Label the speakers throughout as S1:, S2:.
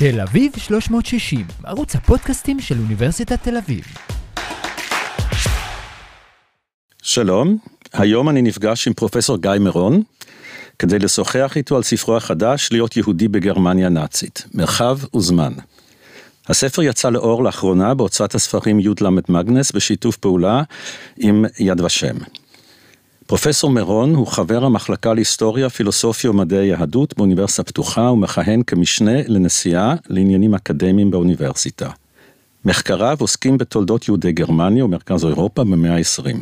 S1: תל אביב 360, ערוץ הפודקאסטים של אוניברסיטת תל אביב.
S2: שלום, היום אני נפגש עם פרופסור גיא מירון, כדי לשוחח איתו על ספרו החדש, להיות יהודי בגרמניה נאצית, מרחב וזמן. הספר יצא לאור לאחרונה בהוצאת הספרים י"ל מגנס בשיתוף פעולה עם יד ושם. פרופסור מירון הוא חבר המחלקה להיסטוריה, פילוסופיה ומדעי היהדות באוניברסיטה פתוחה ומכהן כמשנה לנשיאה לעניינים אקדמיים באוניברסיטה. מחקריו עוסקים בתולדות יהודי גרמניה ומרכז אירופה במאה ה-20.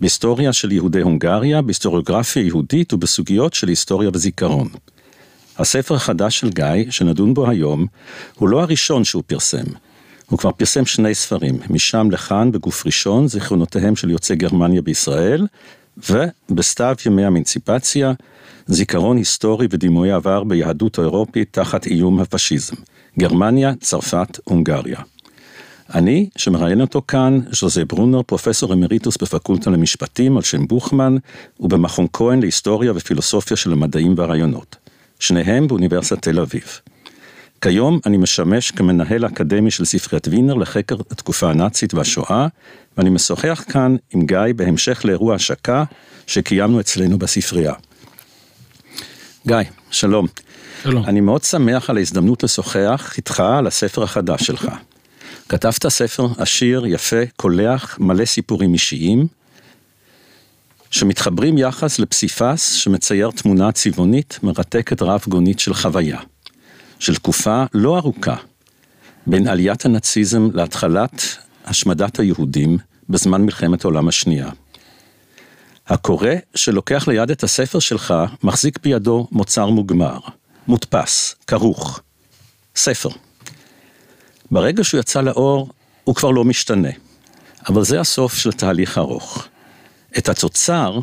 S2: בהיסטוריה של יהודי הונגריה, בהיסטוריוגרפיה יהודית ובסוגיות של היסטוריה וזיכרון. הספר החדש של גיא, שנדון בו היום, הוא לא הראשון שהוא פרסם. הוא כבר פרסם שני ספרים, משם לכאן בגוף ראשון, זיכרונותיהם של יוצאי גרמניה בישראל, ובסתיו ימי המנציפציה, זיכרון היסטורי ודימוי עבר ביהדות האירופית תחת איום הפשיזם. גרמניה, צרפת, הונגריה. אני, שמראיין אותו כאן, ז'וזה ברונר, פרופסור אמריטוס בפקולטה למשפטים על שם בוכמן, ובמכון כהן להיסטוריה ופילוסופיה של המדעים והרעיונות. שניהם באוניברסיטת תל אביב. כיום אני משמש כמנהל אקדמי של ספריית וינר לחקר התקופה הנאצית והשואה, ואני משוחח כאן עם גיא בהמשך לאירוע השקה שקיימנו אצלנו בספרייה. גיא, שלום.
S3: שלום.
S2: אני מאוד שמח על ההזדמנות לשוחח איתך על הספר החדש שלך. כתבת ספר עשיר, יפה, קולח, מלא סיפורים אישיים, שמתחברים יחס לפסיפס שמצייר תמונה צבעונית מרתקת רב גונית של חוויה. של תקופה לא ארוכה בין עליית הנאציזם להתחלת השמדת היהודים בזמן מלחמת העולם השנייה. הקורא שלוקח ליד את הספר שלך מחזיק בידו מוצר מוגמר, מודפס, כרוך, ספר. ברגע שהוא יצא לאור, הוא כבר לא משתנה. אבל זה הסוף של תהליך ארוך. את התוצר,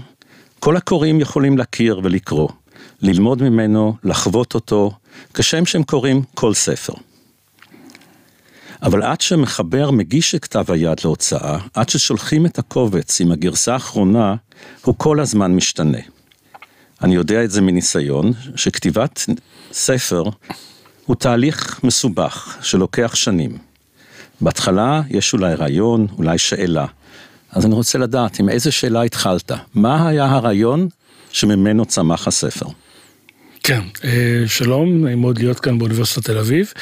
S2: כל הקוראים יכולים להכיר ולקרוא, ללמוד ממנו, לחוות אותו, כשם שהם קוראים כל ספר. אבל עד שמחבר מגיש את כתב היד להוצאה, עד ששולחים את הקובץ עם הגרסה האחרונה, הוא כל הזמן משתנה. אני יודע את זה מניסיון, שכתיבת ספר הוא תהליך מסובך, שלוקח שנים. בהתחלה יש אולי רעיון, אולי שאלה. אז אני רוצה לדעת, עם איזה שאלה התחלת? מה היה הרעיון שממנו צמח הספר?
S3: כן, אה, שלום, נעים מאוד להיות כאן באוניברסיטת תל אביב.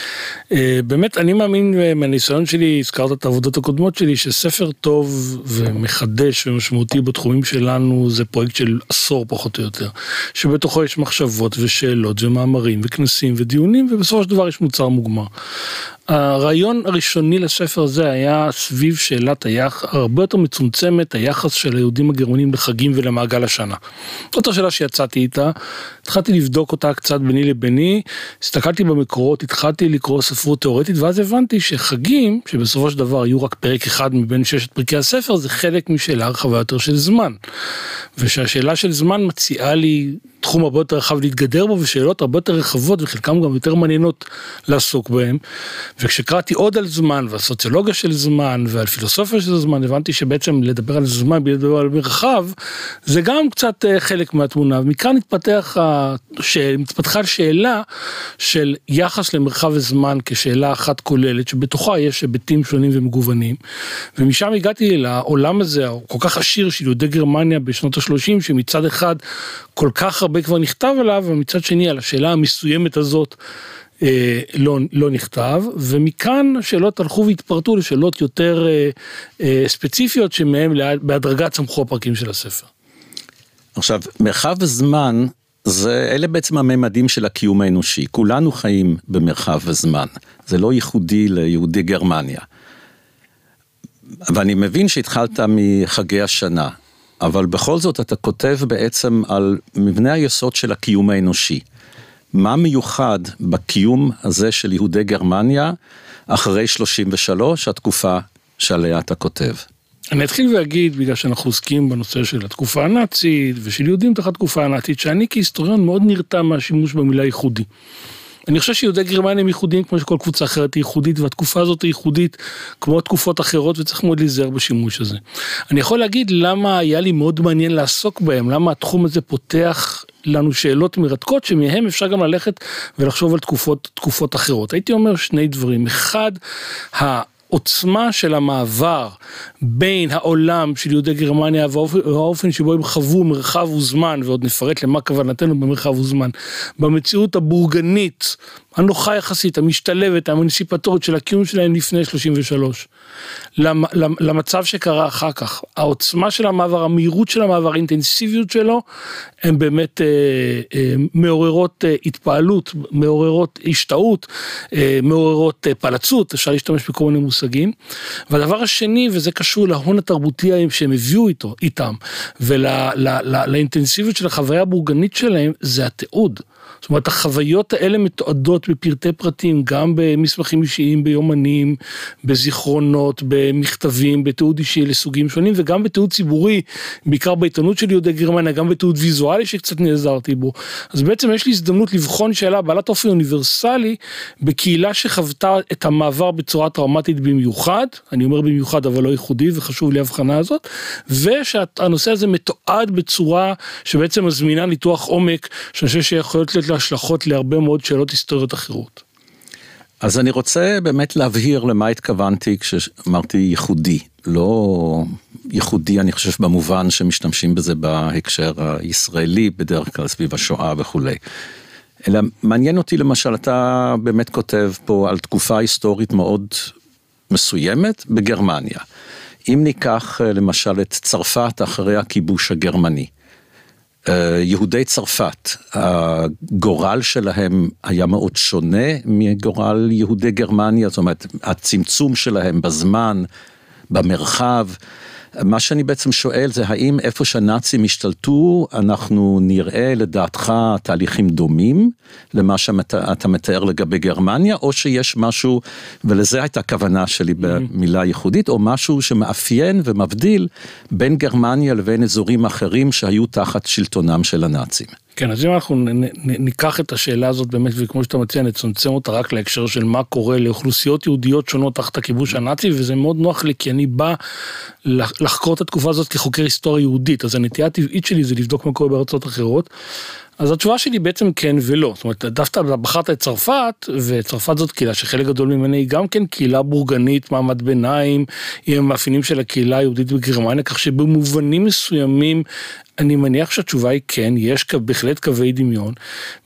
S3: אה, באמת, אני מאמין אה, מהניסיון שלי, הזכרת את העבודות הקודמות שלי, שספר טוב ומחדש ומשמעותי בתחומים שלנו זה פרויקט של עשור פחות או יותר. שבתוכו יש מחשבות ושאלות ומאמרים וכנסים ודיונים, ובסופו של דבר יש מוצר מוגמר. הרעיון הראשוני לספר הזה היה סביב שאלת היחס, הרבה יותר מצומצמת, היחס של היהודים הגרמנים לחגים ולמעגל השנה. זאת השאלה שיצאתי איתה, התחלתי לבדוק אותה קצת ביני לביני, הסתכלתי במקורות, התחלתי לקרוא ספרות תאורטית, ואז הבנתי שחגים, שבסופו של דבר היו רק פרק אחד מבין ששת פרקי הספר, זה חלק משאלה רחבה יותר של זמן. ושהשאלה של זמן מציעה לי תחום הרבה יותר רחב להתגדר בו ושאלות הרבה יותר רחבות וחלקם גם יותר מעניינות לעסוק בהם. וכשקראתי עוד על זמן והסוציולוגיה של זמן ועל פילוסופיה של זמן הבנתי שבעצם לדבר על זמן בלי לדבר על מרחב זה גם קצת אה, חלק מהתמונה. ומכאן התפתח, התפתחה שאלה של יחס למרחב וזמן כשאלה אחת כוללת שבתוכה יש היבטים שונים ומגוונים. ומשם הגעתי לעולם הזה כל כך עשיר של יהודי גרמניה בשנות ה-30 שמצד אחד כל כך הרבה כבר נכתב עליו ומצד שני על השאלה המסוימת הזאת אה, לא, לא נכתב, ומכאן השאלות הלכו והתפרטו לשאלות יותר אה, אה, ספציפיות שמהם בהדרגה צמחו הפרקים של הספר.
S2: עכשיו, מרחב וזמן, זה, אלה בעצם הממדים של הקיום האנושי. כולנו חיים במרחב וזמן, זה לא ייחודי ליהודי גרמניה. ואני מבין שהתחלת מחגי השנה, אבל בכל זאת אתה כותב בעצם על מבנה היסוד של הקיום האנושי. מה מיוחד בקיום הזה של יהודי גרמניה אחרי 33, התקופה שעליה אתה כותב?
S3: אני אתחיל ואגיד, בגלל שאנחנו עוסקים בנושא של התקופה הנאצית ושל יהודים תחת התקופה הנאצית, שאני כהיסטוריון מאוד נרתע מהשימוש במילה ייחודי. אני חושב שיהודי גרמניה הם ייחודיים כמו שכל קבוצה אחרת היא ייחודית והתקופה הזאת היא ייחודית כמו תקופות אחרות וצריך מאוד להיזהר בשימוש הזה. אני יכול להגיד למה היה לי מאוד מעניין לעסוק בהם, למה התחום הזה פותח לנו שאלות מרתקות שמהם אפשר גם ללכת ולחשוב על תקופות, תקופות אחרות. הייתי אומר שני דברים, אחד, העוצמה של המעבר בין העולם של יהודי גרמניה והאופן שבו הם חוו מרחב וזמן, ועוד נפרט למה כוונתנו במרחב וזמן, במציאות הבורגנית, הנוחה יחסית, המשתלבת, המוניסיפטורית של הקיום שלהם לפני 33. למצב שקרה אחר כך, העוצמה של המעבר, המהירות של המעבר, האינטנסיביות שלו, הן באמת אה, אה, מעוררות אה, התפעלות, מעוררות השתאות, אה, מעוררות אה, פלצות, אפשר להשתמש בכל מיני מושגים. והדבר השני, וזה קשור להון התרבותי שהם הביאו איתו, איתם, ולאינטנסיביות של החוויה הבורגנית שלהם, זה התיעוד. זאת אומרת, החוויות האלה מתועדות בפרטי פרטים, גם במסמכים אישיים, ביומנים, בזיכרונות, במכתבים, בתיעוד אישי לסוגים שונים, וגם בתיעוד ציבורי, בעיקר בעיתונות של יהודי גרמניה, גם בתיעוד ויזואלי שקצת נעזרתי בו. אז בעצם יש לי הזדמנות לבחון שאלה בעלת אופי אוניברסלי, בקהילה שחוותה את המעבר בצורה טראומטית במיוחד, אני אומר במיוחד אבל לא ייחודי, וחשוב לי ההבחנה הזאת, ושהנושא הזה מתועד בצורה שבעצם מזמינה ניתוח עומק, שאני חושב שיכול להיות השלכות להרבה מאוד שאלות היסטוריות אחרות.
S2: אז אני רוצה באמת להבהיר למה התכוונתי כשאמרתי ייחודי. לא ייחודי, אני חושב, במובן שמשתמשים בזה בהקשר הישראלי, בדרך כלל סביב השואה וכולי. אלא מעניין אותי למשל, אתה באמת כותב פה על תקופה היסטורית מאוד מסוימת בגרמניה. אם ניקח למשל את צרפת אחרי הכיבוש הגרמני. אה, יהודי צרפת, הגורל שלהם היה מאוד שונה מגורל יהודי גרמניה, זאת אומרת, הצמצום שלהם בזמן, במרחב. מה שאני בעצם שואל זה האם איפה שהנאצים השתלטו, אנחנו נראה לדעתך תהליכים דומים למה שאתה מתאר לגבי גרמניה, או שיש משהו, ולזה הייתה הכוונה שלי במילה ייחודית, או משהו שמאפיין ומבדיל בין גרמניה לבין אזורים אחרים שהיו תחת שלטונם של הנאצים.
S3: כן, אז אם אנחנו ניקח את השאלה הזאת באמת, וכמו שאתה מציע, נצמצם אותה רק להקשר של מה קורה לאוכלוסיות יהודיות שונות תחת הכיבוש הנאצי, וזה מאוד נוח לי, כי אני בא לחקור את התקופה הזאת כחוקר היסטוריה יהודית, אז הנטייה הטבעית שלי זה לבדוק מה קורה בארצות אחרות. אז התשובה שלי בעצם כן ולא, זאת אומרת, דווקא בחרת את צרפת, וצרפת זאת קהילה שחלק גדול ממנה היא גם כן קהילה בורגנית, מעמד ביניים, עם המאפיינים של הקהילה היהודית בגרמניה, כך שבמובנים מסוימים אני מניח שהתשובה היא כן, יש בהחלט קווי דמיון.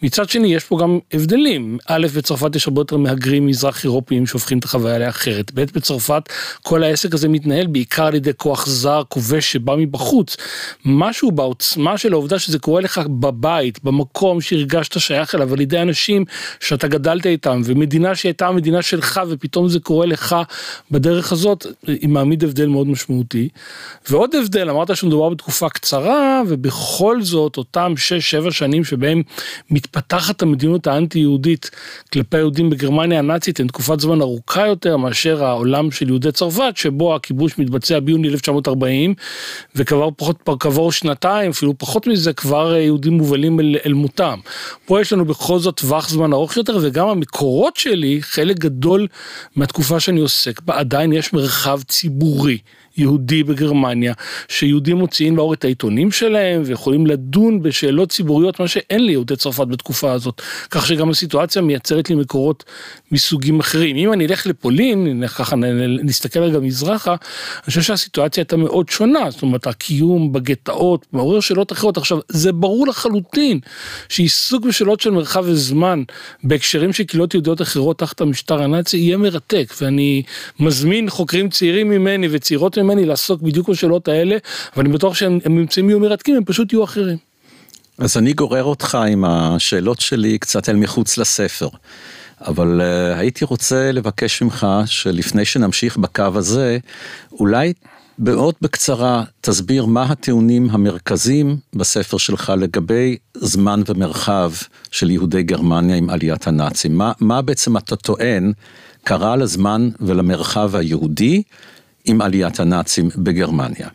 S3: מצד שני, יש פה גם הבדלים. א', בצרפת יש הרבה יותר מהגרים מזרח אירופיים שהופכים את החוויה לאחרת. ב', בצרפת כל העסק הזה מתנהל בעיקר על ידי כוח זר, כובש שבא מבחוץ. משהו בעוצמה של העובדה שזה קורה לך בבית, במקום שהרגשת שייך אליו, על ידי אנשים שאתה גדלת איתם, ומדינה שהייתה המדינה שלך, ופתאום זה קורה לך בדרך הזאת, היא מעמיד הבדל מאוד משמעותי. ועוד הבדל, אמרת שמדובר בתקופה קצרה, ובכל זאת אותם 6-7 שנים שבהם מתפתחת המדיניות האנטי-יהודית כלפי היהודים בגרמניה הנאצית, הן תקופת זמן ארוכה יותר מאשר העולם של יהודי צרפת, שבו הכיבוש מתבצע ביוני 1940, וכבר פחות, כעבור שנתיים, אפילו פחות מזה, כבר יהודים מובלים אל, אל מותם. פה יש לנו בכל זאת טווח זמן ארוך יותר, וגם המקורות שלי, חלק גדול מהתקופה שאני עוסק בה, עדיין יש מרחב ציבורי. יהודי בגרמניה, שיהודים מוציאים לאור את העיתונים שלהם ויכולים לדון בשאלות ציבוריות, מה שאין ליהודי צרפת בתקופה הזאת. כך שגם הסיטואציה מייצרת לי מקורות מסוגים אחרים. אם אני אלך לפולין, ככה נסתכל רגע מזרחה, אני חושב שהסיטואציה הייתה מאוד שונה, זאת אומרת הקיום בגטאות מעורר שאלות אחרות. עכשיו, זה ברור לחלוטין שעיסוק בשאלות של מרחב וזמן בהקשרים של קהילות יהודיות אחרות תחת המשטר הנאצי יהיה מרתק, ואני מזמין חוקרים צעירים ממני וצעירות ממני ממני לעסוק בדיוק בשאלות האלה, ואני בטוח שהממצאים יהיו מרתקים, הם פשוט יהיו אחרים.
S2: אז אני גורר אותך עם השאלות שלי קצת אל מחוץ לספר. אבל uh, הייתי רוצה לבקש ממך שלפני שנמשיך בקו הזה, אולי מאוד בקצרה תסביר מה הטיעונים המרכזיים בספר שלך לגבי זמן ומרחב של יהודי גרמניה עם עליית הנאצים. מה, מה בעצם אתה טוען קרה לזמן ולמרחב היהודי עם עליית הנאצים בגרמניה.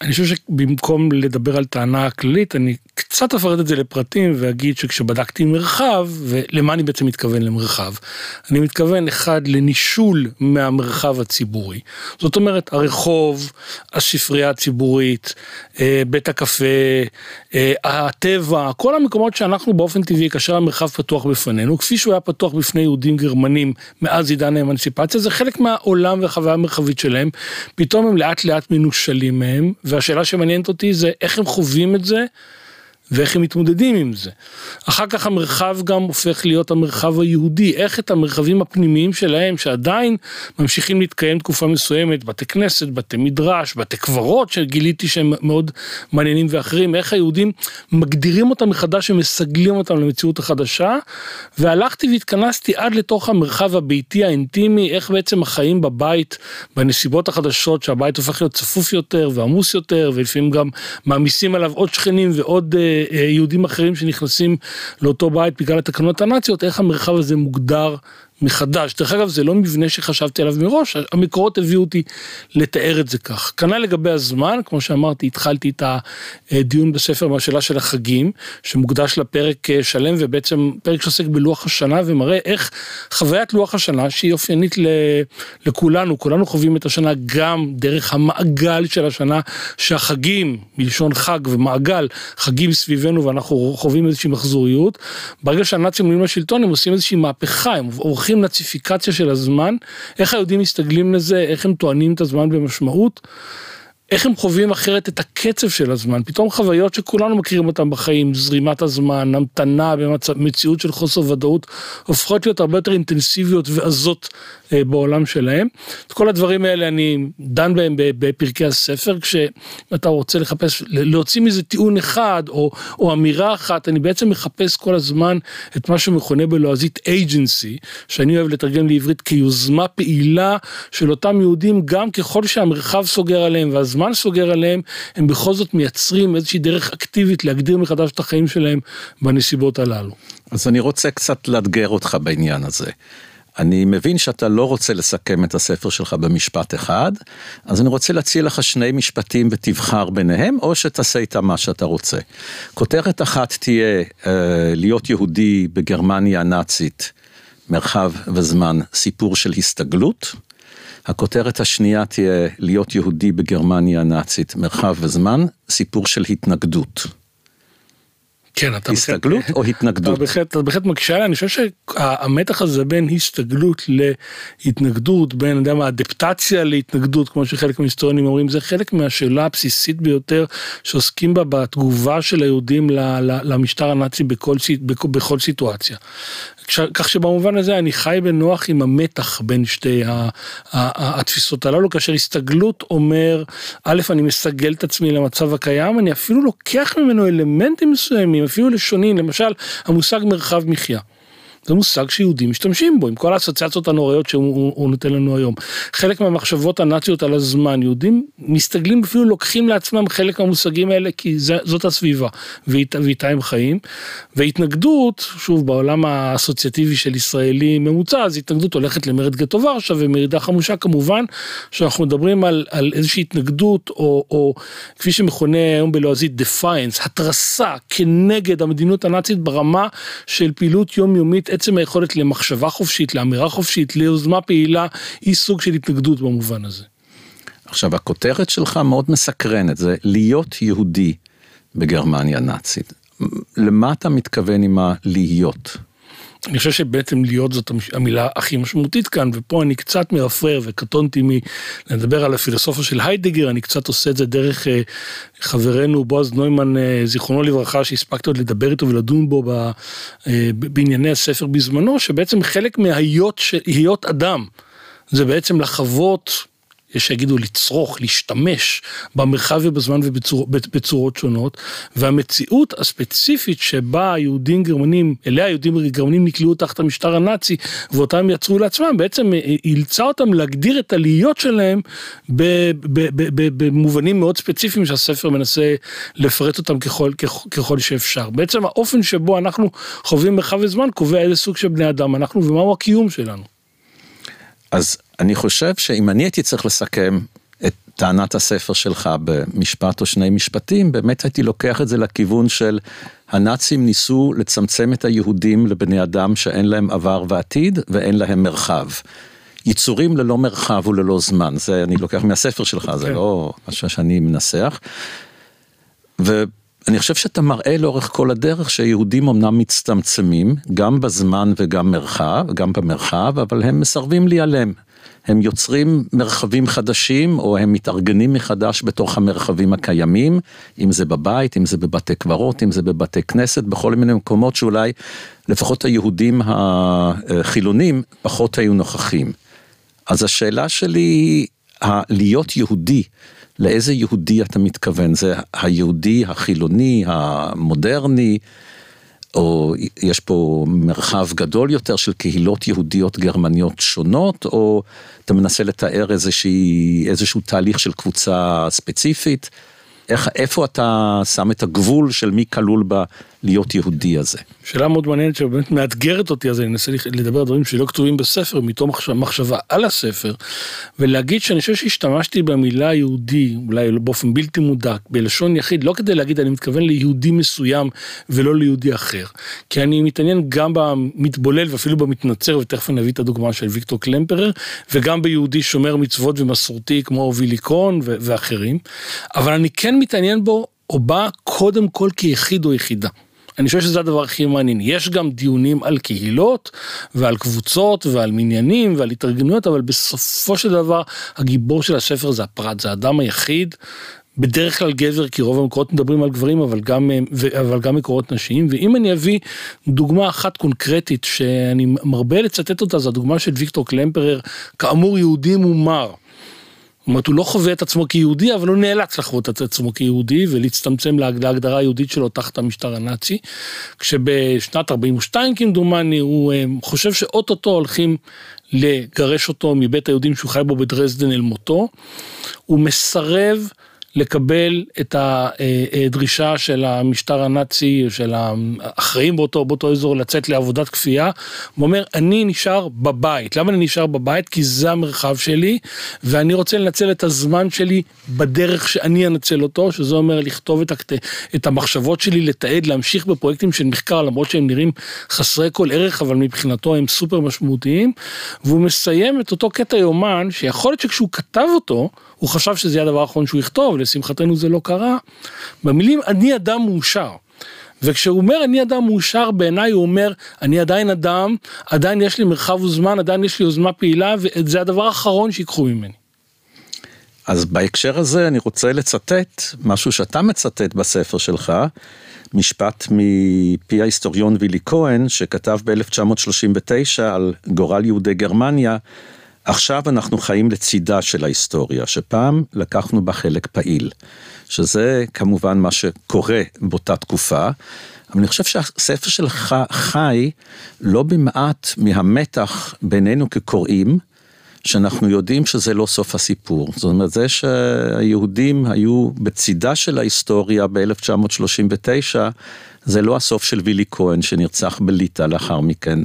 S3: אני חושב שבמקום לדבר על טענה כללית, אני קצת אפרט את זה לפרטים ואגיד שכשבדקתי מרחב, ולמה אני בעצם מתכוון למרחב? אני מתכוון אחד לנישול מהמרחב הציבורי. זאת אומרת, הרחוב, הספרייה הציבורית, אה, בית הקפה, אה, הטבע, כל המקומות שאנחנו באופן טבעי, כאשר המרחב פתוח בפנינו, כפי שהוא היה פתוח בפני יהודים גרמנים מאז עידן האמנסיפציה, זה חלק מהעולם והחוויה המרחבית שלהם, פתאום הם לאט לאט מנושלים מהם, והשאלה שמעניינת אותי זה איך הם חווים את זה. ואיך הם מתמודדים עם זה. אחר כך המרחב גם הופך להיות המרחב היהודי, איך את המרחבים הפנימיים שלהם, שעדיין ממשיכים להתקיים תקופה מסוימת, בתי כנסת, בתי מדרש, בתי קברות, שגיליתי שהם מאוד מעניינים ואחרים, איך היהודים מגדירים אותם מחדש ומסגלים אותם למציאות החדשה, והלכתי והתכנסתי עד לתוך המרחב הביתי האינטימי, איך בעצם החיים בבית, בנסיבות החדשות, שהבית הופך להיות צפוף יותר ועמוס יותר, ולפעמים גם מעמיסים עליו עוד שכנים ועוד... אה, יהודים אחרים שנכנסים לאותו בית בגלל התקנות הנאציות, איך המרחב הזה מוגדר מחדש. דרך אגב, זה לא מבנה שחשבתי עליו מראש, המקורות הביאו אותי לתאר את זה כך. כנ"ל לגבי הזמן, כמו שאמרתי, התחלתי את הדיון בספר מהשאלה של החגים, שמוקדש לפרק אה, שלם, ובעצם פרק שעוסק בלוח השנה, ומראה איך חוויית לוח השנה, שהיא אופיינית לכולנו, כולנו חווים את השנה גם דרך המעגל של השנה, שהחגים, מלשון חג ומעגל, חגים סביבנו ואנחנו חווים איזושהי מחזוריות. ברגע שהנאצים עולים לשלטון, הם עושים איזושהי מהפכה, הם עורכים הולכים לציפיקציה של הזמן, איך היהודים מסתגלים לזה, איך הם טוענים את הזמן במשמעות. איך הם חווים אחרת את הקצב של הזמן, פתאום חוויות שכולנו מכירים אותן בחיים, זרימת הזמן, המתנה במציאות של חוסר ודאות, הופכות להיות הרבה יותר אינטנסיביות ועזות אה, בעולם שלהם. את כל הדברים האלה אני דן בהם בפרקי הספר, כשאתה רוצה לחפש, להוציא מזה טיעון אחד או, או אמירה אחת, אני בעצם מחפש כל הזמן את מה שמכונה בלועזית agency, שאני אוהב לתרגם לעברית כיוזמה פעילה של אותם יהודים, גם ככל שהמרחב סוגר עליהם והזמן הזמן סוגר עליהם, הם בכל זאת מייצרים איזושהי דרך אקטיבית להגדיר מחדש את החיים שלהם בנסיבות הללו.
S2: אז אני רוצה קצת לאתגר אותך בעניין הזה. אני מבין שאתה לא רוצה לסכם את הספר שלך במשפט אחד, אז אני רוצה להציע לך שני משפטים ותבחר ביניהם, או שתעשה איתם מה שאתה רוצה. כותרת אחת תהיה אה, להיות יהודי בגרמניה הנאצית, מרחב וזמן, סיפור של הסתגלות. הכותרת השנייה תהיה להיות יהודי בגרמניה הנאצית, מרחב וזמן, סיפור של התנגדות.
S3: כן,
S2: אתה הסתגלות בהחלט, או התנגדות?
S3: אתה בהחלט, אתה בהחלט מקשה עליה, אני חושב שהמתח הזה בין הסתגלות להתנגדות, בין, יודע מה, אדפטציה להתנגדות, כמו שחלק מההיסטוריונים אומרים, זה חלק מהשאלה הבסיסית ביותר שעוסקים בה בתגובה של היהודים למשטר הנאצי בכל, בכל, בכל סיטואציה. כך שבמובן הזה אני חי בנוח עם המתח בין שתי התפיסות הללו, כאשר הסתגלות אומר, א', אני מסגל את עצמי למצב הקיים, אני אפילו לוקח ממנו אלמנטים מסוימים, אפילו לשונים, למשל המושג מרחב מחיה. זה מושג שיהודים משתמשים בו, עם כל האסוציאציות הנוראיות שהוא נותן לנו היום. חלק מהמחשבות הנאציות על הזמן, יהודים מסתגלים, אפילו לוקחים לעצמם חלק מהמושגים האלה, כי זה, זאת הסביבה, ואיתה, ואיתה הם חיים. והתנגדות, שוב, בעולם האסוציאטיבי של ישראלי ממוצע, אז התנגדות הולכת למרד גטו ורשה, ומרידה חמושה כמובן, שאנחנו מדברים על, על איזושהי התנגדות, או, או כפי שמכונה היום בלועזית defiance, התרסה כנגד המדיניות הנאצית ברמה של פעילות יומיומית עצם היכולת למחשבה חופשית, לאמירה חופשית, ליוזמה פעילה, היא סוג של התנגדות במובן הזה.
S2: עכשיו, הכותרת שלך מאוד מסקרנת, זה להיות יהודי בגרמניה נאצית. למה אתה מתכוון עם הלהיות?
S3: אני חושב שבעצם להיות זאת המילה הכי משמעותית כאן, ופה אני קצת מרפרר וקטונתי מלדבר על הפילוסופיה של היידגר, אני קצת עושה את זה דרך אה, חברנו בועז נוימן, אה, זיכרונו לברכה, שהספקתי עוד לדבר איתו ולדון בו אה, בענייני הספר בזמנו, שבעצם חלק מהיות אדם, זה בעצם לחוות יש שיגידו לצרוך, להשתמש במרחב ובזמן ובצורות שונות, והמציאות הספציפית שבה היהודים גרמנים, אליה היהודים גרמנים נקלעו תחת המשטר הנאצי, ואותם יצרו לעצמם, בעצם אילצה אותם להגדיר את העליות שלהם במובנים מאוד ספציפיים שהספר מנסה לפרט אותם ככל, ככל שאפשר. בעצם האופן שבו אנחנו חווים מרחב וזמן קובע איזה סוג של בני אדם אנחנו ומהו הקיום שלנו.
S2: אז אני חושב שאם אני הייתי צריך לסכם את טענת הספר שלך במשפט או שני משפטים, באמת הייתי לוקח את זה לכיוון של הנאצים ניסו לצמצם את היהודים לבני אדם שאין להם עבר ועתיד ואין להם מרחב. יצורים ללא מרחב וללא זמן, זה אני לוקח מהספר שלך, okay. זה כן. לא משהו שאני מנסח. ואני חושב שאתה מראה לאורך כל הדרך שיהודים אמנם מצטמצמים, גם בזמן וגם מרחב, גם במרחב, אבל הם מסרבים להיעלם. הם יוצרים מרחבים חדשים, או הם מתארגנים מחדש בתוך המרחבים הקיימים, אם זה בבית, אם זה בבתי קברות, אם זה בבתי כנסת, בכל מיני מקומות שאולי לפחות היהודים החילונים פחות היו נוכחים. אז השאלה שלי, להיות יהודי, לאיזה יהודי אתה מתכוון? זה היהודי החילוני, המודרני, או יש פה מרחב גדול יותר של קהילות יהודיות גרמניות שונות, או אתה מנסה לתאר איזושהי, איזשהו תהליך של קבוצה ספציפית? איך, איפה אתה שם את הגבול של מי כלול בלהיות יהודי הזה?
S3: שאלה מאוד מעניינת שבאמת מאתגרת אותי, אז אני אנסה לדבר על דברים שלא כתובים בספר, מתוך מחשבה על הספר, ולהגיד שאני חושב שהשתמשתי במילה יהודי, אולי באופן בלתי מודע, בלשון יחיד, לא כדי להגיד אני מתכוון ליהודי מסוים ולא ליהודי אחר. כי אני מתעניין גם במתבולל ואפילו במתנצר, ותכף אני אביא את הדוגמה של ויקטור קלמפרר, וגם ביהודי שומר מצוות ומסורתי כמו ויליקון ואחרים, אבל אני כן מתעניין בו, או בא קודם כל כיחיד או יחידה. אני חושב שזה הדבר הכי מעניין. יש גם דיונים על קהילות ועל קבוצות ועל מניינים ועל התארגנויות, אבל בסופו של דבר הגיבור של הספר זה הפרט, זה האדם היחיד. בדרך כלל גבר, כי רוב המקורות מדברים על גברים, אבל גם, אבל גם מקורות נשיים. ואם אני אביא דוגמה אחת קונקרטית שאני מרבה לצטט אותה, זו הדוגמה של ויקטור קלמפרר, כאמור יהודי מומר. אומרת, הוא לא חווה את עצמו כיהודי, אבל הוא נאלץ לחוות את עצמו כיהודי ולהצטמצם להגדרה היהודית שלו תחת המשטר הנאצי. כשבשנת 42 כמדומני, הוא אה, חושב שאו-טו-טו הולכים לגרש אותו מבית היהודים שהוא חי בו בדרזדן אל מותו. הוא מסרב לקבל את הדרישה של המשטר הנאצי, של האחראים באותו, באותו אזור לצאת לעבודת כפייה, הוא אומר, אני נשאר בבית. למה אני נשאר בבית? כי זה המרחב שלי, ואני רוצה לנצל את הזמן שלי בדרך שאני אנצל אותו, שזה אומר לכתוב את, הקט... את המחשבות שלי, לתעד, להמשיך בפרויקטים של מחקר, למרות שהם נראים חסרי כל ערך, אבל מבחינתו הם סופר משמעותיים, והוא מסיים את אותו קטע יומן, שיכול להיות שכשהוא כתב אותו, הוא חשב שזה יהיה הדבר האחרון שהוא יכתוב, לשמחתנו זה לא קרה. במילים אני אדם מאושר. וכשהוא אומר אני אדם מאושר בעיניי הוא אומר אני עדיין אדם, עדיין יש לי מרחב וזמן, עדיין יש לי יוזמה פעילה וזה הדבר האחרון שיקחו ממני.
S2: אז בהקשר הזה אני רוצה לצטט משהו שאתה מצטט בספר שלך, משפט מפי ההיסטוריון וילי כהן שכתב ב-1939 על גורל יהודי גרמניה. עכשיו אנחנו חיים לצידה של ההיסטוריה, שפעם לקחנו בה חלק פעיל, שזה כמובן מה שקורה באותה תקופה, אבל אני חושב שהספר שלך חי לא במעט מהמתח בינינו כקוראים, שאנחנו יודעים שזה לא סוף הסיפור. זאת אומרת, זה שהיהודים היו בצידה של ההיסטוריה ב-1939, זה לא הסוף של וילי כהן שנרצח בליטא לאחר מכן.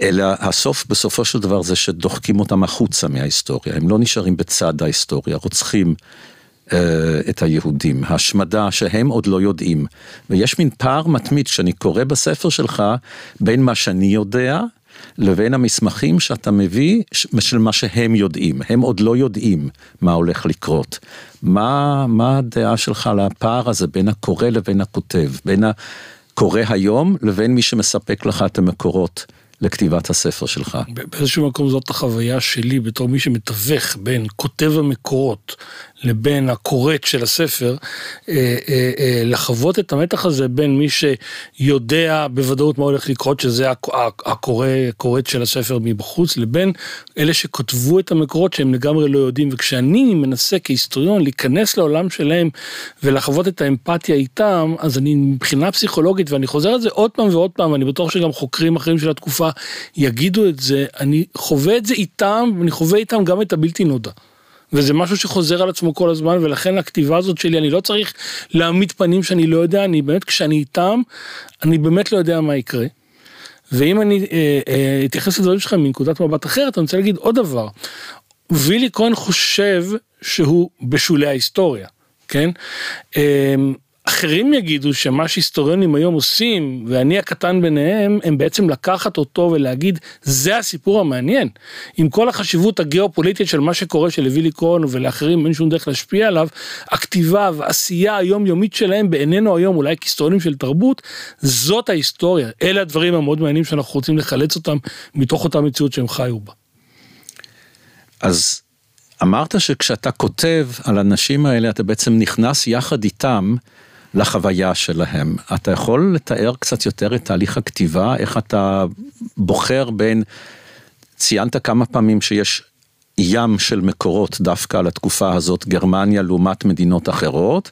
S2: אלא הסוף בסופו של דבר זה שדוחקים אותם החוצה מההיסטוריה, הם לא נשארים בצד ההיסטוריה, רוצחים uh, את היהודים, השמדה שהם עוד לא יודעים. ויש מין פער מתמיד שאני קורא בספר שלך בין מה שאני יודע לבין המסמכים שאתה מביא של מה שהם יודעים, הם עוד לא יודעים מה הולך לקרות. מה, מה הדעה שלך על הפער הזה בין הקורא לבין הכותב, בין הקורא היום לבין מי שמספק לך את המקורות? לכתיבת הספר שלך.
S3: באיזשהו מקום זאת החוויה שלי בתור מי שמתווך בין כותב המקורות לבין הכורת של הספר, אה, אה, אה, לחוות את המתח הזה בין מי שיודע בוודאות מה הולך לקרות, שזה הכורת של הספר מבחוץ, לבין אלה שכותבו את המקורות שהם לגמרי לא יודעים. וכשאני מנסה כהיסטוריון להיכנס לעולם שלהם ולחוות את האמפתיה איתם, אז אני מבחינה פסיכולוגית, ואני חוזר על זה עוד פעם ועוד פעם, אני בטוח שגם חוקרים אחרים של התקופה יגידו את זה, אני חווה את זה איתם, ואני חווה איתם גם את הבלתי נודע. וזה משהו שחוזר על עצמו כל הזמן, ולכן הכתיבה הזאת שלי, אני לא צריך להעמיד פנים שאני לא יודע, אני באמת, כשאני איתם, אני באמת לא יודע מה יקרה. ואם אני אה, אה, אתייחס לדברים שלך מנקודת מבט אחרת, אני רוצה להגיד עוד דבר. וילי כהן חושב שהוא בשולי ההיסטוריה, כן? אמ, אחרים יגידו שמה שהיסטוריונים היום עושים, ואני הקטן ביניהם, הם בעצם לקחת אותו ולהגיד, זה הסיפור המעניין. עם כל החשיבות הגיאופוליטית של מה שקורה שלווילי כהן ולאחרים אין שום דרך להשפיע עליו, הכתיבה והעשייה היומיומית שלהם בעינינו היום, אולי כהיסטוריונים של תרבות, זאת ההיסטוריה. אלה הדברים המאוד מעניינים שאנחנו רוצים לחלץ אותם מתוך אותה מציאות שהם חיו בה.
S2: אז אמרת שכשאתה כותב על הנשים האלה, אתה בעצם נכנס יחד איתם לחוויה שלהם. אתה יכול לתאר קצת יותר את תהליך הכתיבה, איך אתה בוחר בין, ציינת כמה פעמים שיש ים של מקורות דווקא על התקופה הזאת, גרמניה לעומת מדינות אחרות.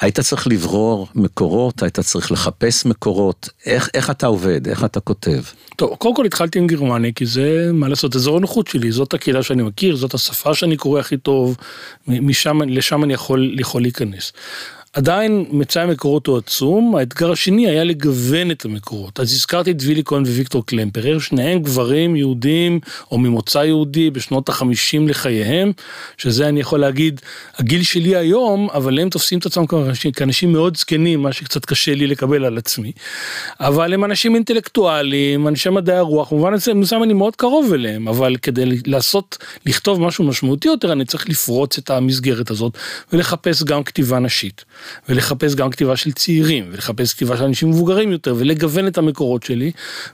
S2: היית צריך לברור מקורות, היית צריך לחפש מקורות, איך, איך אתה עובד, איך אתה כותב?
S3: טוב, קודם כל התחלתי עם גרמניה, כי זה, מה לעשות, אזור הנוחות שלי, זאת הקהילה שאני מכיר, זאת השפה שאני קורא הכי טוב, משם, לשם אני יכול, יכול להיכנס. עדיין מצאי המקורות הוא עצום, האתגר השני היה לגוון את המקורות. אז הזכרתי את וילי כהן וויקטור קלמפר, שניהם גברים יהודים או ממוצא יהודי בשנות החמישים לחייהם, שזה אני יכול להגיד, הגיל שלי היום, אבל הם תופסים את עצמם כאנשים מאוד זקנים, מה שקצת קשה לי לקבל על עצמי. אבל הם אנשים אינטלקטואלים, אנשי מדעי הרוח, במובן הזה, מסוים אני מאוד קרוב אליהם, אבל כדי לעשות, לכתוב משהו משמעותי יותר, אני צריך לפרוץ את המסגרת הזאת ולחפש גם כתיבה נשית. ולחפש גם כתיבה של צעירים, ולחפש כתיבה של אנשים מבוגרים יותר, ולגוון את המקורות שלי,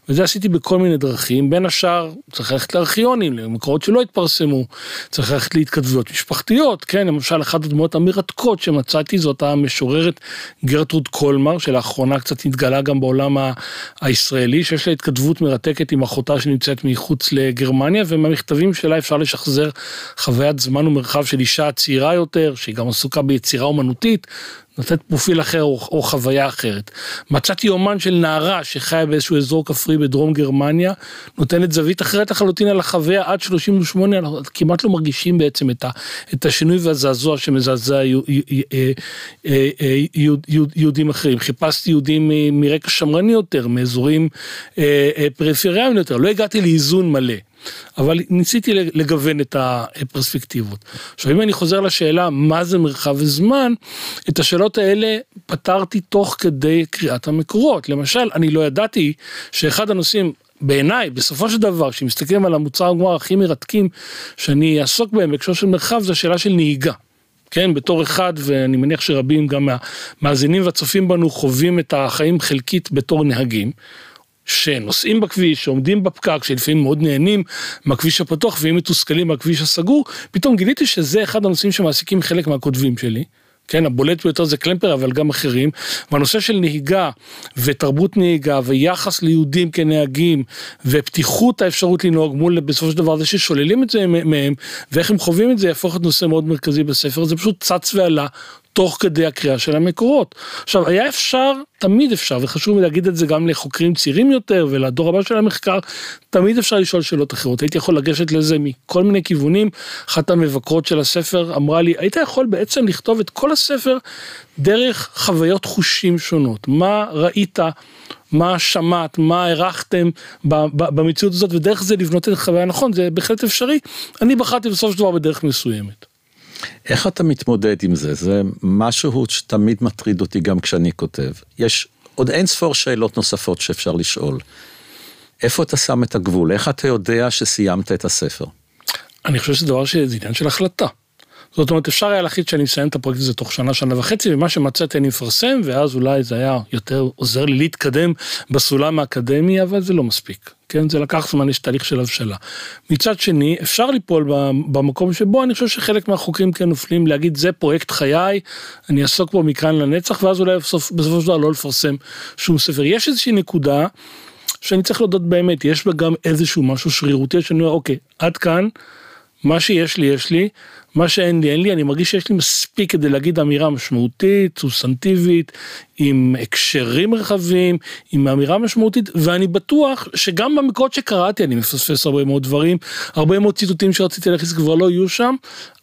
S3: וזה עשיתי בכל מיני דרכים, בין השאר צריך ללכת לארכיונים, למקורות שלא התפרסמו, צריך ללכת להתכתבויות משפחתיות, כן, למשל אחת הדמויות המרתקות שמצאתי זאת המשוררת גרטרוד קולמר, שלאחרונה קצת התגלה גם בעולם הישראלי, שיש לה התכתבות מרתקת עם אחותה שנמצאת מחוץ לגרמניה, ומהמכתבים שלה אפשר לשחזר חוויית זמן ומרחב של אישה צעירה יותר, שהיא גם עסוקה ביצירה אומנותית, לתת פרופיל אחר או, או חוויה אחרת. מצאתי אומן של נערה שחיה באיזשהו אזור כפרי בדרום גרמניה, נותנת זווית אחרת לחלוטין על החוויה עד 38, אנחנו כמעט לא מרגישים בעצם את, ה, את השינוי והזעזוע שמזעזע אה, אה, אה, יהודים אחרים. חיפשתי יהודים מרקע שמרני יותר, מאזורים פריפריאליים יותר, לא הגעתי לאיזון מלא. אבל ניסיתי לגוון את הפרספקטיבות. עכשיו אם אני חוזר לשאלה מה זה מרחב וזמן, את השאלות האלה פתרתי תוך כדי קריאת המקורות. למשל, אני לא ידעתי שאחד הנושאים בעיניי, בסופו של דבר, כשמסתכלים על המוצר הגמר הכי מרתקים שאני אעסוק בהם בהקשר של מרחב, זה השאלה של נהיגה. כן, בתור אחד, ואני מניח שרבים גם מהמאזינים והצופים בנו חווים את החיים חלקית בתור נהגים. שנוסעים בכביש, שעומדים בפקק, שלפעמים מאוד נהנים מהכביש הפתוח והם מתוסכלים מהכביש הסגור, פתאום גיליתי שזה אחד הנושאים שמעסיקים חלק מהכותבים שלי. כן, הבולט ביותר זה קלמפר, אבל גם אחרים. והנושא של נהיגה ותרבות נהיגה ויחס ליהודים כנהגים ופתיחות האפשרות לנהוג מול בסופו של דבר זה ששוללים את זה מהם ואיך הם חווים את זה יהפוך להיות נושא מאוד מרכזי בספר, זה פשוט צץ ועלה תוך כדי הקריאה של המקורות. עכשיו, היה אפשר, תמיד אפשר, וחשוב להגיד את זה גם לחוקרים צעירים יותר ולדור הבא של המחקר, תמיד אפשר לשאול שאלות אחרות. הייתי יכול לגשת לזה מכל מיני כיוונים. אחת המבקרות של הספר אמרה לי, היית יכול בעצם לכתוב את כל הספר דרך חוויות חושים שונות. מה ראית? מה שמעת, מה הערכתם במציאות הזאת, ודרך זה לבנות את החוויה נכון, זה בהחלט אפשרי. אני בחרתי בסופו של דבר בדרך מסוימת.
S2: איך אתה מתמודד עם זה? זה משהו שתמיד מטריד אותי גם כשאני כותב. יש עוד אין ספור שאלות נוספות שאפשר לשאול. איפה אתה שם את הגבול? איך אתה יודע שסיימת את הספר?
S3: אני חושב שזה דבר שזה עניין של החלטה. זאת אומרת, אפשר היה להחליט שאני מסיים את הפרויקט הזה תוך שנה, שנה וחצי, ומה שמצאתי אני מפרסם, ואז אולי זה היה יותר עוזר לי להתקדם בסולם האקדמי, אבל זה לא מספיק. כן, זה לקח זמן, יש תהליך של הבשלה. מצד שני, אפשר ליפול במקום שבו אני חושב שחלק מהחוקרים כן נופלים להגיד, זה פרויקט חיי, אני אעסוק בו מכאן לנצח, ואז אולי בסוף, בסופו של דבר לא לפרסם שום ספר. יש איזושהי נקודה שאני צריך להודות באמת, יש בה גם איזשהו משהו שרירותי, שאני אומר, אוקיי, עד כאן, מה שיש לי, יש לי, מה שאין לי, אין לי, אני מרגיש שיש לי מספיק כדי להגיד אמירה משמעותית, סוסנטיבית, עם הקשרים רחבים, עם אמירה משמעותית, ואני בטוח שגם במקורות שקראתי אני מפספס הרבה מאוד דברים, הרבה מאוד ציטוטים שרציתי להכניס כבר לא יהיו שם,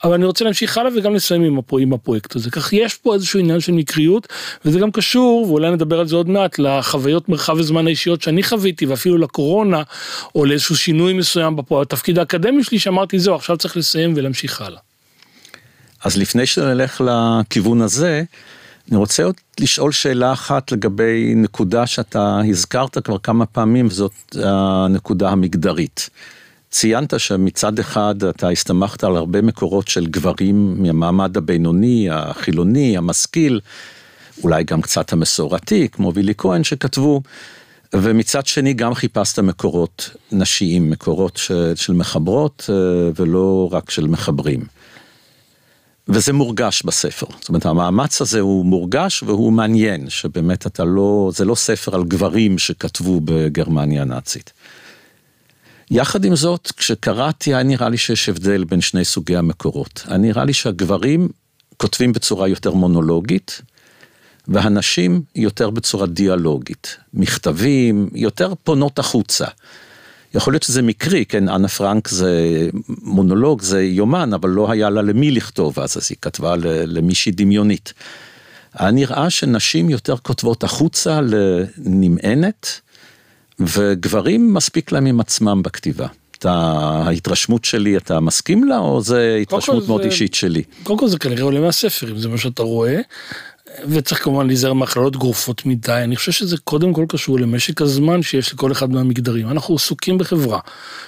S3: אבל אני רוצה להמשיך הלאה וגם לסיים עם, הפרו, עם הפרויקט הזה. כך יש פה איזשהו עניין של מקריות, וזה גם קשור, ואולי נדבר על זה עוד מעט, לחוויות מרחב וזמן האישיות שאני חוויתי, ואפילו לקורונה, או לאיזשהו שינוי מסוים בתפקיד האקדמי שלי, שאמרתי זהו, עכשיו צריך לסיים ולהמשיך הלאה.
S2: אז לפני שנלך לכיוון הזה, אני רוצה עוד לשאול שאלה אחת לגבי נקודה שאתה הזכרת כבר כמה פעמים, וזאת הנקודה המגדרית. ציינת שמצד אחד אתה הסתמכת על הרבה מקורות של גברים מהמעמד הבינוני, החילוני, המשכיל, אולי גם קצת המסורתי, כמו וילי כהן, שכתבו, ומצד שני גם חיפשת מקורות נשיים, מקורות של מחברות ולא רק של מחברים. וזה מורגש בספר, זאת אומרת המאמץ הזה הוא מורגש והוא מעניין, שבאמת אתה לא, זה לא ספר על גברים שכתבו בגרמניה הנאצית. יחד עם זאת, כשקראתי היה נראה לי שיש הבדל בין שני סוגי המקורות. היה נראה לי שהגברים כותבים בצורה יותר מונולוגית, והנשים יותר בצורה דיאלוגית. מכתבים, יותר פונות החוצה. יכול להיות שזה מקרי, כן, אנה פרנק זה מונולוג, זה יומן, אבל לא היה לה למי לכתוב אז, אז היא כתבה למישהי דמיונית. היה נראה שנשים יותר כותבות החוצה לנמענת, וגברים מספיק להם עם עצמם בכתיבה. את ההתרשמות שלי, אתה מסכים לה, או זה התרשמות מאוד זה, אישית שלי?
S3: קודם כל זה כנראה עולה מהספר, אם זה מה שאתה רואה. וצריך כמובן להיזהר מהכללות גרופות מדי, אני חושב שזה קודם כל קשור למשק הזמן שיש לכל אחד מהמגדרים. אנחנו עסוקים בחברה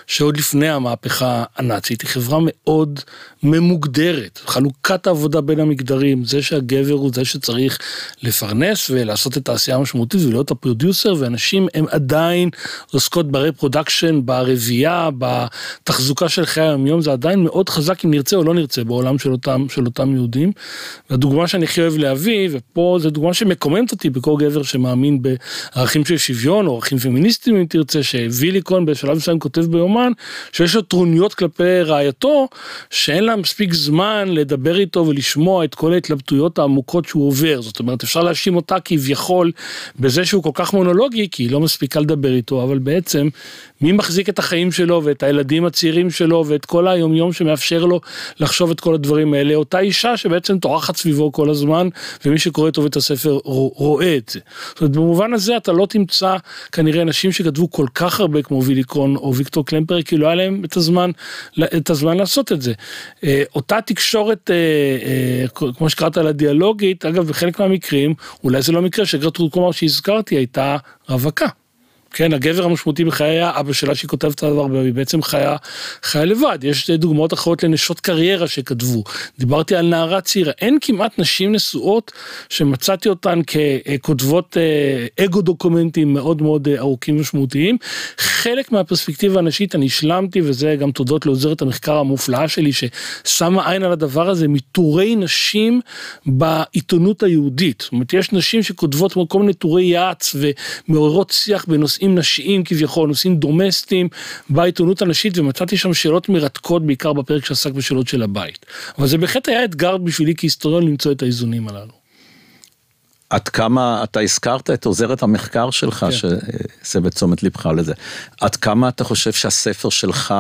S3: שעוד לפני המהפכה הנאצית היא חברה מאוד ממוגדרת, חלוקת העבודה בין המגדרים, זה שהגבר הוא זה שצריך לפרנס ולעשות את העשייה המשמעותית ולהיות ה producer, והנשים הן עדיין עוסקות ב reproduction, ברבייה, בתחזוקה של חיי היום-יום, זה עדיין מאוד חזק אם נרצה או לא נרצה בעולם של אותם, של אותם יהודים. והדוגמה שאני הכי אוהב להביא, ופה זו דוגמה שמקוממת אותי בכל גבר שמאמין בערכים של שוויון, או ערכים פמיניסטיים אם תרצה, שווילי כהן בשלב מסוים כותב ביומן, שיש לו טרוניות כלפי רעייתו, שאין לה מספיק זמן לדבר איתו ולשמוע את כל ההתלבטויות העמוקות שהוא עובר. זאת אומרת, אפשר להאשים אותה כביכול בזה שהוא כל כך מונולוגי, כי היא לא מספיקה לדבר איתו, אבל בעצם מי מחזיק את החיים שלו ואת הילדים הצעירים שלו ואת כל היומיום שמאפשר לו לחשוב את כל הדברים האלה, אותה אישה שבעצם טורחת סביבו כל הזמן, ומי שקורא טוב את הספר רואה את זה. זאת אומרת, במובן הזה אתה לא תמצא כנראה אנשים שכתבו כל כך הרבה כמו ויליקון או ויקטור קלמפר, כי לא היה להם את הזמן, את הזמן לעשות את זה. אה, אותה תקשורת, אה, אה, כמו שקראת לה דיאלוגית, אגב בחלק מהמקרים, אולי זה לא מקרה שגרטרוד קומר שהזכרתי הייתה רווקה. כן, הגבר המשמעותי בחיי היה אבא שלה שהיא כותבת עליו הרבה, והיא בעצם חיה, חיה לבד. יש דוגמאות אחרות לנשות קריירה שכתבו. דיברתי על נערה צעירה, אין כמעט נשים נשואות שמצאתי אותן ככותבות אה, אגו דוקומנטים מאוד מאוד אה, ארוכים ומשמעותיים. חלק מהפרספקטיבה הנשית אני השלמתי, וזה גם תודות לעוזרת המחקר המופלאה שלי, ששמה עין על הדבר הזה, מטורי נשים בעיתונות היהודית. זאת אומרת, יש נשים שכותבות כל מיני טורי יעץ ומעוררות שיח בנושאים. נושאים נשיים כביכול, נושאים דומסטיים בעיתונות הנשית, ומצאתי שם שאלות מרתקות, בעיקר בפרק שעסק בשאלות של הבית. אבל זה בהחלט היה אתגר בשבילי כהיסטוריון למצוא את האיזונים הללו.
S2: עד כמה אתה הזכרת את עוזרת המחקר שלך, כן. שהסב את תשומת לבך לזה, עד כמה אתה חושב שהספר שלך,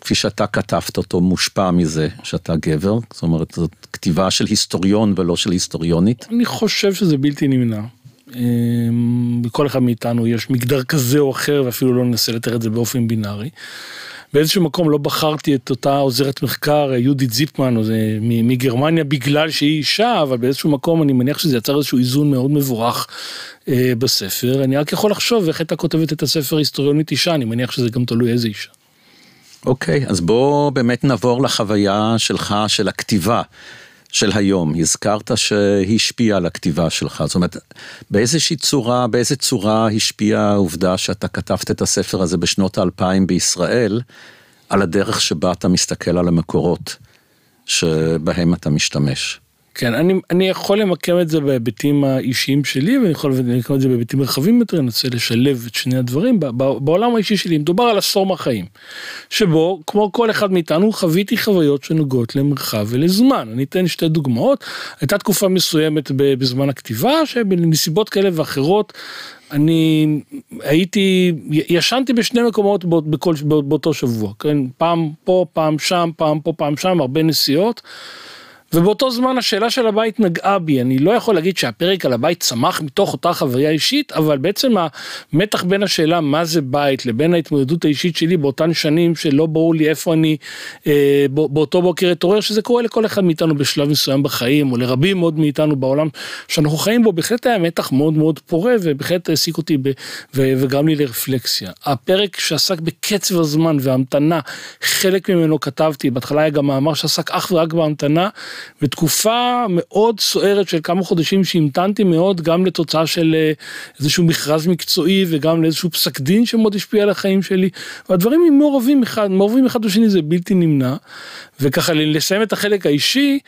S2: כפי שאתה כתבת אותו, מושפע מזה שאתה גבר? זאת אומרת, זאת כתיבה של היסטוריון ולא של היסטוריונית?
S3: אני חושב שזה בלתי נמנע. אמ, בכל אחד מאיתנו יש מגדר כזה או אחר ואפילו לא ננסה לתאר את זה באופן בינארי. באיזשהו מקום לא בחרתי את אותה עוזרת מחקר יהודית זיפמן מגרמניה בגלל שהיא אישה אבל באיזשהו מקום אני מניח שזה יצר איזשהו איזון מאוד מבורך אה, בספר אני רק יכול לחשוב איך הייתה כותבת את הספר היסטוריונית אישה אני מניח שזה גם תלוי איזה אישה.
S2: אוקיי אז בוא באמת נעבור לחוויה שלך של הכתיבה. של היום, הזכרת שהשפיעה על הכתיבה שלך, זאת אומרת, באיזושהי צורה, באיזה צורה השפיעה העובדה שאתה כתבת את הספר הזה בשנות האלפיים בישראל, על הדרך שבה אתה מסתכל על המקורות שבהם אתה משתמש?
S3: כן, אני, אני יכול למקם את זה בהיבטים האישיים שלי, ואני יכול למקם את זה בהיבטים רחבים יותר, אני רוצה לשלב את שני הדברים. בעולם האישי שלי מדובר על עשור מהחיים, שבו, כמו כל אחד מאיתנו, חוויתי חוויות שנוגעות למרחב ולזמן. אני אתן שתי דוגמאות. הייתה תקופה מסוימת בזמן הכתיבה, שבנסיבות כאלה ואחרות, אני הייתי, ישנתי בשני מקומות בכל, באותו שבוע, כן? פעם פה, פעם שם, פעם פה, פעם שם, הרבה נסיעות. ובאותו זמן השאלה של הבית נגעה בי, אני לא יכול להגיד שהפרק על הבית צמח מתוך אותה חוויה אישית, אבל בעצם המתח בין השאלה מה זה בית לבין ההתמודדות האישית שלי באותן שנים שלא ברור לי איפה אני אה, באותו בוקר אתעורר, שזה קורה לכל אחד מאיתנו בשלב מסוים בחיים, או לרבים מאוד מאיתנו בעולם שאנחנו חיים בו, בהחלט היה מתח מאוד מאוד פורה, ובהחלט העסיק אותי ב, ו, וגרם לי לרפלקסיה. הפרק שעסק בקצב הזמן והמתנה, חלק ממנו כתבתי, בהתחלה היה גם מאמר שעסק אך ורק בהמתנה. ותקופה מאוד סוערת של כמה חודשים שהמתנתי מאוד גם לתוצאה של אה, איזשהו מכרז מקצועי וגם לאיזשהו פסק דין שמאוד השפיע על החיים שלי והדברים הם מעורבים אחד מעורבים אחד בשני זה בלתי נמנע וככה לסיים את החלק האישי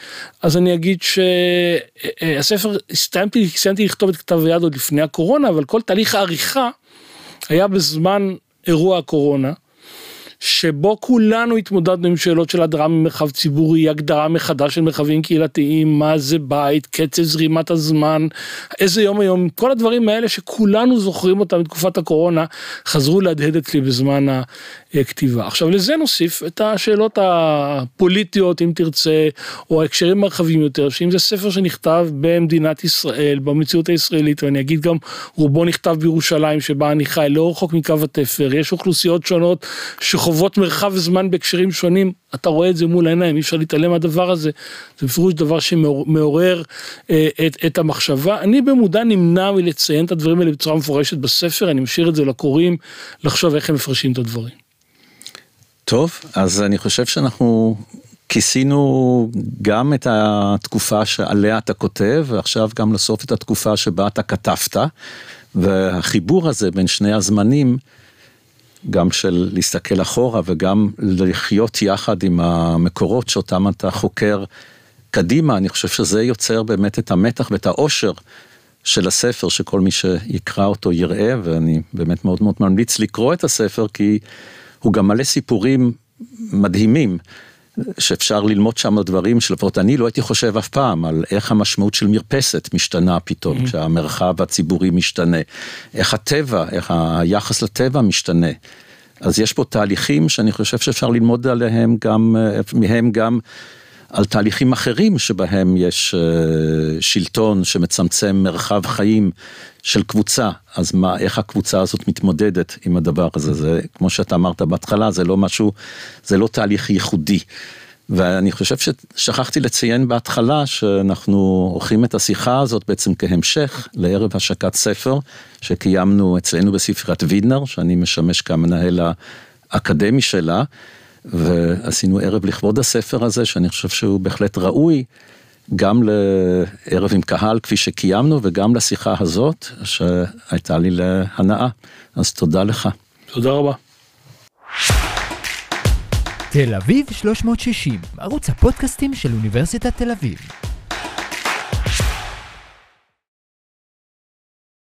S3: אז אני אגיד שהספר אה, אה, סיימתי סיימתי לכתוב את כתב היד עוד לפני הקורונה אבל כל תהליך העריכה היה בזמן אירוע הקורונה. שבו כולנו התמודדנו עם שאלות של הדרה ממרחב ציבורי, הגדרה מחדש של מרחבים קהילתיים, מה זה בית, קצב זרימת הזמן, איזה יום היום, כל הדברים האלה שכולנו זוכרים אותם בתקופת הקורונה, חזרו להדהד אצלי בזמן הכתיבה. עכשיו לזה נוסיף את השאלות הפוליטיות, אם תרצה, או ההקשרים הרחבים יותר, שאם זה ספר שנכתב במדינת ישראל, במציאות הישראלית, ואני אגיד גם, רובו נכתב בירושלים, שבה אני חי, לא רחוק מקו התפר, יש אוכלוסיות שונות שחוות חוות מרחב וזמן בהקשרים שונים, אתה רואה את זה מול העיניים, אי אפשר להתעלם מהדבר הזה, זה בפירוש דבר שמעורר אה, את, את המחשבה. אני במודע נמנע מלציין את הדברים האלה בצורה מפורשת בספר, אני משאיר את זה לקוראים לחשוב איך הם מפרשים את הדברים.
S2: טוב, אז אני חושב שאנחנו כיסינו גם את התקופה שעליה אתה כותב, ועכשיו גם לסוף את התקופה שבה אתה כתבת, והחיבור הזה בין שני הזמנים, גם של להסתכל אחורה וגם לחיות יחד עם המקורות שאותם אתה חוקר קדימה, אני חושב שזה יוצר באמת את המתח ואת העושר של הספר, שכל מי שיקרא אותו יראה, ואני באמת מאוד מאוד ממליץ לקרוא את הספר, כי הוא גם מלא סיפורים מדהימים. שאפשר ללמוד שם דברים שלפחות אני לא הייתי חושב אף פעם על איך המשמעות של מרפסת משתנה פתאום, mm-hmm. כשהמרחב הציבורי משתנה, איך הטבע, איך היחס לטבע משתנה. אז יש פה תהליכים שאני חושב שאפשר ללמוד עליהם גם, מהם גם על תהליכים אחרים שבהם יש אה, שלטון שמצמצם מרחב חיים של קבוצה, אז מה, איך הקבוצה הזאת מתמודדת עם הדבר הזה, זה כמו שאתה אמרת בהתחלה, זה לא משהו, זה לא תהליך ייחודי. ואני חושב ששכחתי לציין בהתחלה שאנחנו עורכים את השיחה הזאת בעצם כהמשך לערב השקת ספר שקיימנו אצלנו בספריית וידנר, שאני משמש כמנהל האקדמי שלה. ועשינו ערב לכבוד הספר הזה, שאני חושב שהוא בהחלט ראוי, גם לערב עם קהל כפי שקיימנו, וגם לשיחה הזאת, שהייתה לי להנאה. אז תודה לך.
S3: תודה רבה.
S1: תל אביב 360, ערוץ הפודקאסטים של אוניברסיטת תל אביב.